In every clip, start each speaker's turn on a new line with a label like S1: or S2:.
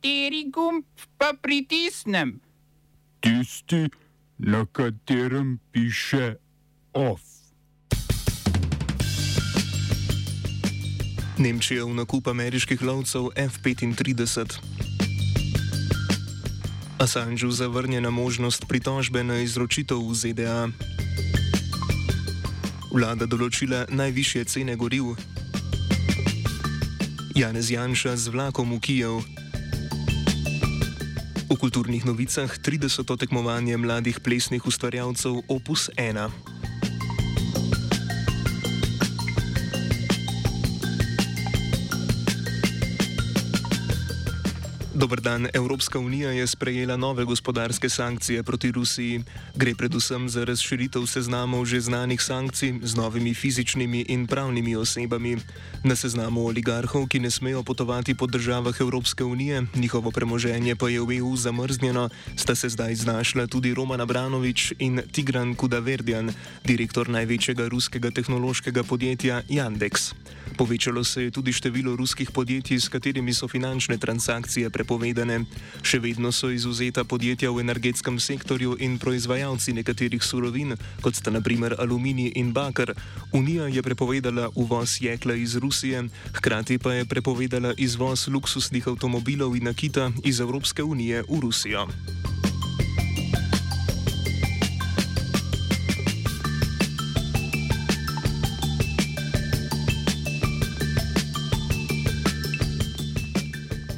S1: Kateri gumb pa pritisnem?
S2: Tisti, na katerem piše OF.
S3: Nemčija v nakup ameriških lovcev F-35. Assangeu zavrnjena možnost pritožbe na izročitev v ZDA. Vlada določila najvišje cene goriv. Janez Janša z vlakom v Kijev. V kulturnih novicah 30. tekmovanje mladih plesnih ustvarjalcev Opus 1. Dobr dan. Evropska unija je sprejela nove gospodarske sankcije proti Rusiji. Gre predvsem za razširitev seznamov že znanih sankcij z novimi fizičnimi in pravnimi osebami. Na seznamu oligarhov, ki ne smejo potovati po državah Evropske unije, njihovo premoženje pa je v EU zamrznjeno, sta se zdaj znašla tudi Roman Abranovič in Tigran Kudaverdjan, direktor največjega ruskega tehnološkega podjetja Yandex. Povečalo se je tudi število ruskih podjetij, s katerimi so finančne transakcije prepovedane prepovedane. Še vedno so izuzeta podjetja v energetskem sektorju in proizvajalci nekaterih surovin, kot sta naprimer aluminij in bakar. Unija je prepovedala uvoz jekla iz Rusije, hkrati pa je prepovedala izvoz luksusnih avtomobilov in nakita iz Evropske unije v Rusijo.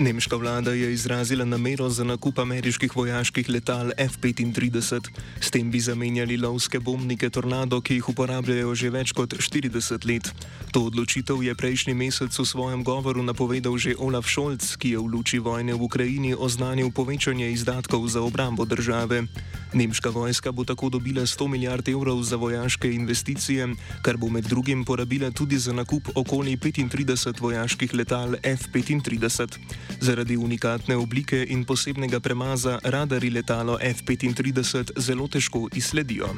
S3: Nemška vlada je izrazila namero za nakup ameriških vojaških letal F-35. S tem bi zamenjali lovske bombnike Tornado, ki jih uporabljajo že več kot 40 let. To odločitev je prejšnji mesec v svojem govoru napovedal že Olaf Scholz, ki je v luči vojne v Ukrajini oznanil povečanje izdatkov za obrambo države. Nemška vojska bo tako dobila 100 milijard evrov za vojaške investicije, kar bo med drugim porabila tudi za nakup okoli 35 vojaških letal F-35. Zaradi unikatne oblike in posebnega premaza radari letalo F-35 zelo težko izsledijo.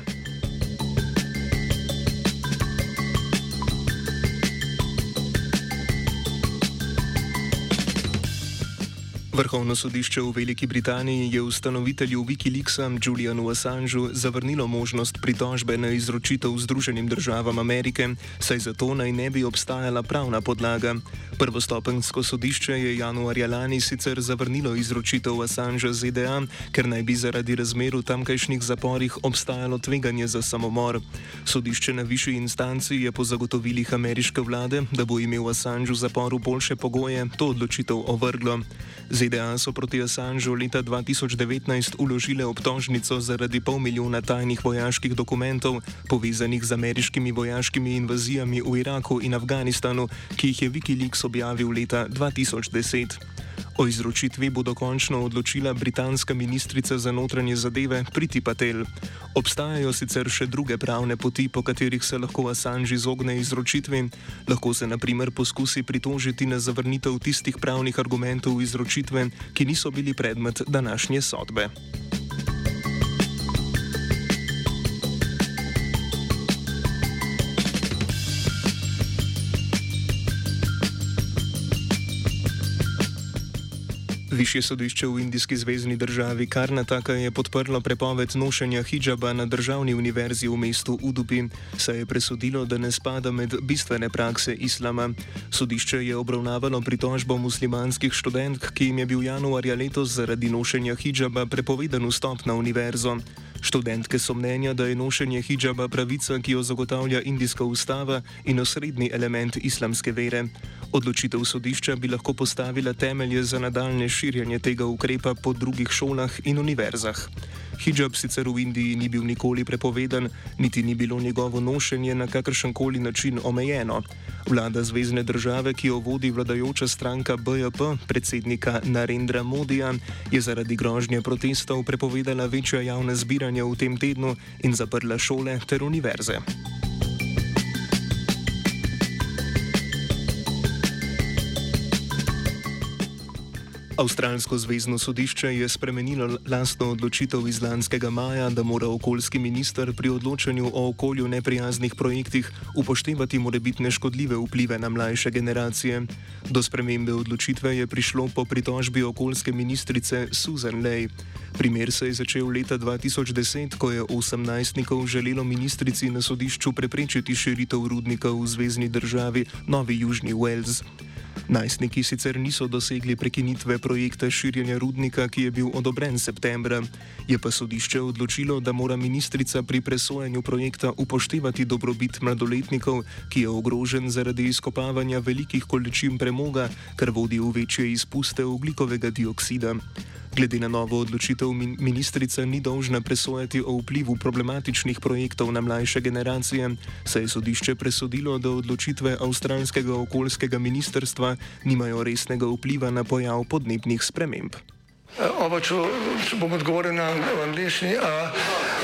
S3: Vrhovno sodišče v Veliki Britaniji je ustanovitelju Wikileaksa Julianu Assangeu zavrnilo možnost pritožbe na izročitev Združenim državam Amerike, saj za to naj ne bi obstajala pravna podlaga. Prvostopensko sodišče je januarja lani sicer zavrnilo izročitev Assangea ZDA, ker naj bi zaradi razmer v tamkajšnjih zaporih obstajalo tveganje za samomor. Sodišče na višji instanci je po zagotovilih ameriške vlade, da bo imel Assange v zaporu boljše pogoje, to odločitev ovrglo. ZDA so proti Assangeu leta 2019 uložile obtožnico zaradi pol milijona tajnih vojaških dokumentov, povezanih z ameriškimi vojaškimi invazijami v Iraku in Afganistanu, ki jih je Wikileaks objavil leta 2010. O izročitvi bo dokončno odločila britanska ministrica za notranje zadeve Priti Patel. Obstajajo sicer še druge pravne poti, po katerih se lahko Assange izogne izročitvi. Lahko se naprimer poskusi pritožiti na zavrnitev tistih pravnih argumentov izročitve, ki niso bili predmet današnje sodbe. Višje sodišče v indijski zvezdni državi Karnataka je podprlo prepoved nošenja hijaba na državni univerzi v mestu Udupi, saj je presodilo, da ne spada med bistvene prakse islama. Sodišče je obravnavalo pritožbo muslimanskih študentk, ki jim je bil januarja letos zaradi nošenja hijaba prepovedan vstop na univerzo. Študentke so mnenja, da je nošenje hijaba pravica, ki jo zagotavlja indijska ustava in osrednji element islamske vere. Odločitev sodišča bi lahko postavila temelje za nadaljne širjenje tega ukrepa po drugih šolah in univerzah. Hijab sicer v Indiji ni bil nikoli prepovedan, niti ni bilo njegovo nošenje na kakršen koli način omejeno. Vlada zvezdne države, ki jo vodi vladajoča stranka BJP, predsednika Narendra Modija, je zaradi grožnje protestov prepovedala večja javna zbiranja v tem tednu in zaprla šole ter univerze. Avstralsko zvezdno sodišče je spremenilo lastno odločitev iz lanskega maja, da mora okoljski minister pri odločanju o okolju neprijaznih projektih upoštevati morebitne škodljive vplive na mlajše generacije. Do spremembe odločitve je prišlo po pritožbi okoljske ministrice Susan Lay. Primer se je začel leta 2010, ko je 18-nikov želelo ministrici na sodišču preprečiti širitev rudnika v zvezdni državi Novi Južni Wales. Najstniki sicer niso dosegli prekinitve projekta širjenja rudnika, ki je bil odobren septembra. Je pa sodišče odločilo, da mora ministrica pri presojanju projekta upoštevati dobrobit mladoletnikov, ki je ogrožen zaradi izkopavanja velikih količin premoga, kar vodi v večje izpuste oglikovega dioksida. Glede na novo odločitev, ministrica ni dolžna presojati o vplivu problematičnih projektov na mlajše generacije, saj je sodišče presodilo, da odločitve avstralskega okoljskega ministrstva nimajo resnega vpliva na pojav podnebnih sprememb.
S4: Oba, če, če bom odgovoril na angliški.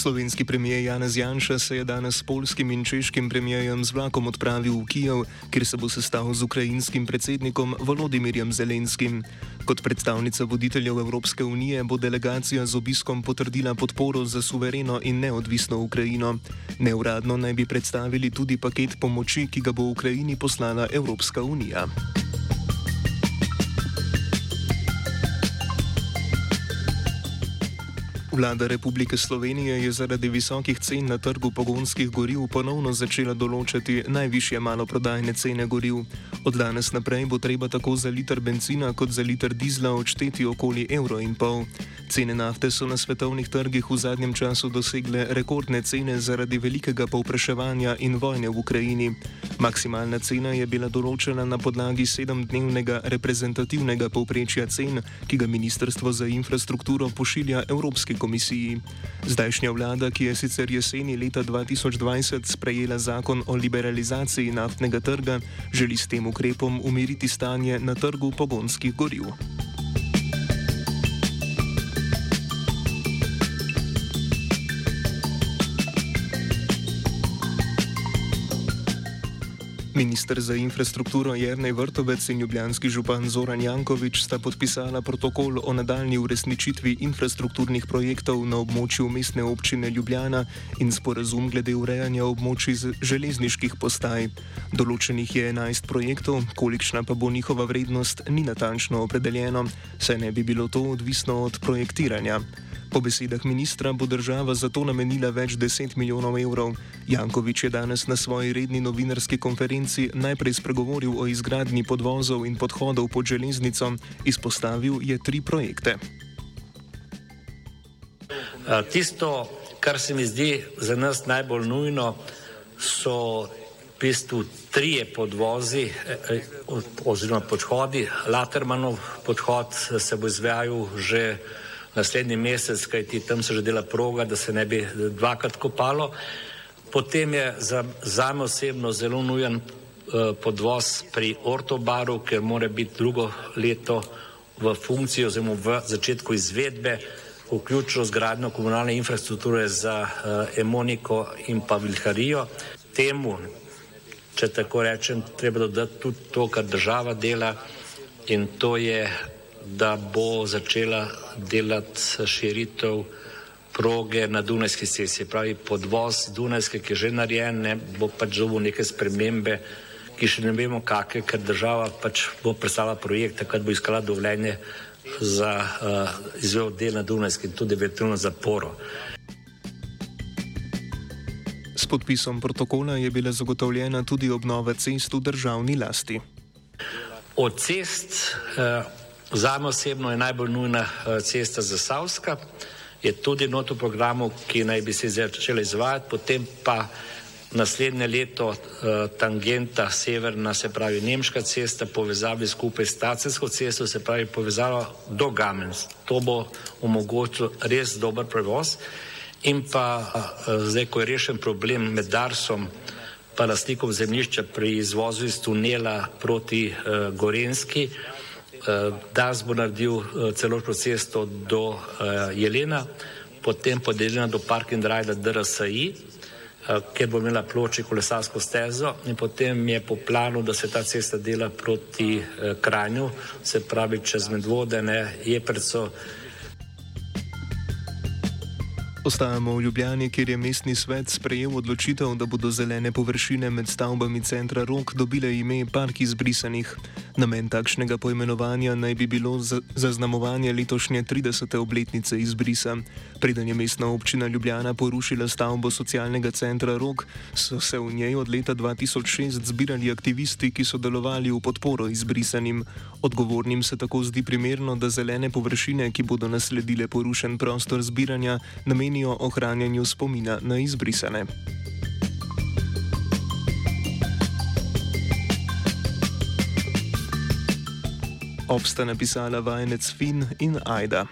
S3: slovenski premijer Janez Janša se je danes s polskim in češkim premijejem z vlakom odpravil v Kijev, kjer se bo sestal z ukrajinskim predsednikom Volodimirjem Zelenskim. Kot predstavnica voditeljev Evropske unije bo delegacija z obiskom potrdila podporo za suvereno in neodvisno Ukrajino. Neuradno naj bi predstavili tudi paket pomoči, ki ga bo Ukrajini poslala Evropska unija. Vlada Republike Slovenije je zaradi visokih cen na trgu pogonskih goriv ponovno začela določati najvišje maloprodajne cene goriv. Od danes naprej bo treba tako za liter benzina kot za liter dizla odšteti okoli evro in pol. Cene nafte so na svetovnih trgih v zadnjem času dosegle rekordne cene zaradi velikega povpraševanja in vojne v Ukrajini. Maksimalna cena je bila določena na podlagi sedemdnevnega reprezentativnega povprečja cen, ki ga Ministrstvo za infrastrukturo pošilja Evropski komisiji. Zdajšnja vlada, ki je sicer jeseni leta 2020 sprejela zakon o liberalizaciji naftnega trga, želi s tem ukrepom umiriti stanje na trgu pogonskih goriv. Ministr za infrastrukturo Jrnej Vrtovec in ljubljanski župan Zoran Jankovič sta podpisala protokol o nadaljni uresničitvi infrastrukturnih projektov na območju mestne občine Ljubljana in sporazum glede urejanja območij železniških postaj. Določenih je 11 projektov, kolikšna pa bo njihova vrednost, ni natančno opredeljeno, saj ne bi bilo to odvisno od projektiranja. Po besedah ministra bo država za to namenila več deset milijonov evrov. Jankovič je danes na svoji redni novinarski konferenci najprej spregovoril o izgradnji podvozov in podhodov pod železnico, izpostavil je tri projekte.
S5: Tisto, kar se mi zdi za nas najbolj nujno, so v bistvu trije podvozi e, e, oziroma podhodi. Latermanov podhod se bo izvajal že naslednji mesec, kajti tam se že dela proga, da se ne bi dvakrat kopalo. Potem je za, za me osebno zelo nujen uh, podvoz pri Ortobaru, ker mora biti drugo leto v funkciji oziroma v začetku izvedbe, vključno z gradnjo komunalne infrastrukture za uh, Emoniko in pa Vilharijo. Temu, če tako rečem, treba dodati tudi to, kar država dela in to je da bo začela delati širitev proge na Dunajski cesti. Pravi podvoz Dunajske, ki je že narejen, ne, bo pač dobil neke spremembe, ki še ne vemo kakve, ker država pač bo predstavila projekt, takrat bo iskala dovoljenje za uh, izvedbo del na Dunajski in tudi eventualno zaporo.
S3: S podpisom protokola je bila zagotovljena tudi obnova cest v državni lasti.
S5: Od cest uh, Zame osebno je najbolj nujna eh, cesta za Savska, je tudi not v programu, ki naj bi se začela izvajati, potem pa naslednje leto uh, tangenta severna, se pravi Nemška cesta, povezavi skupaj s Tacensko cesto, se pravi povezava do Gamens. To bo omogočilo res dober prevoz. In pa uh, zdaj, ko je rešen problem med Darsom pa lastnikom zemljišča pri izvozu iz tunela proti Gorenski, Dars bo naredil uh, celotno cesto do uh, Jelena, potem podeljena do parking rajda DRSI, Eh, ker bo imela ploče kolesarsko stezo in potem je po planu, da se ta cesta dela proti eh, Kranju, se pravi čez Medvodene, Jeprco,
S3: Ostajamo v Ljubljani, kjer je mestni svet sprejel odločitev, da bodo zelene površine med stavbami centra Rok dobile ime Park izbrisanih. Namen takšnega poimenovanja naj bi bilo zaznamovanje letošnje 30. obletnice izbrisa. Preden je mestna občina Ljubljana porušila stavbo socialnega centra Rok, so se v njej od leta 2006 zbirali aktivisti, ki so delovali v podporo izbrisanim. Odgovornim se tako zdi primerno, da zelene površine, ki bodo nasledile porušen prostor zbiranja, namenijo menijo o ohranjanju spomina na izbrisane. Obsta napisala vajenec Fin in Aida.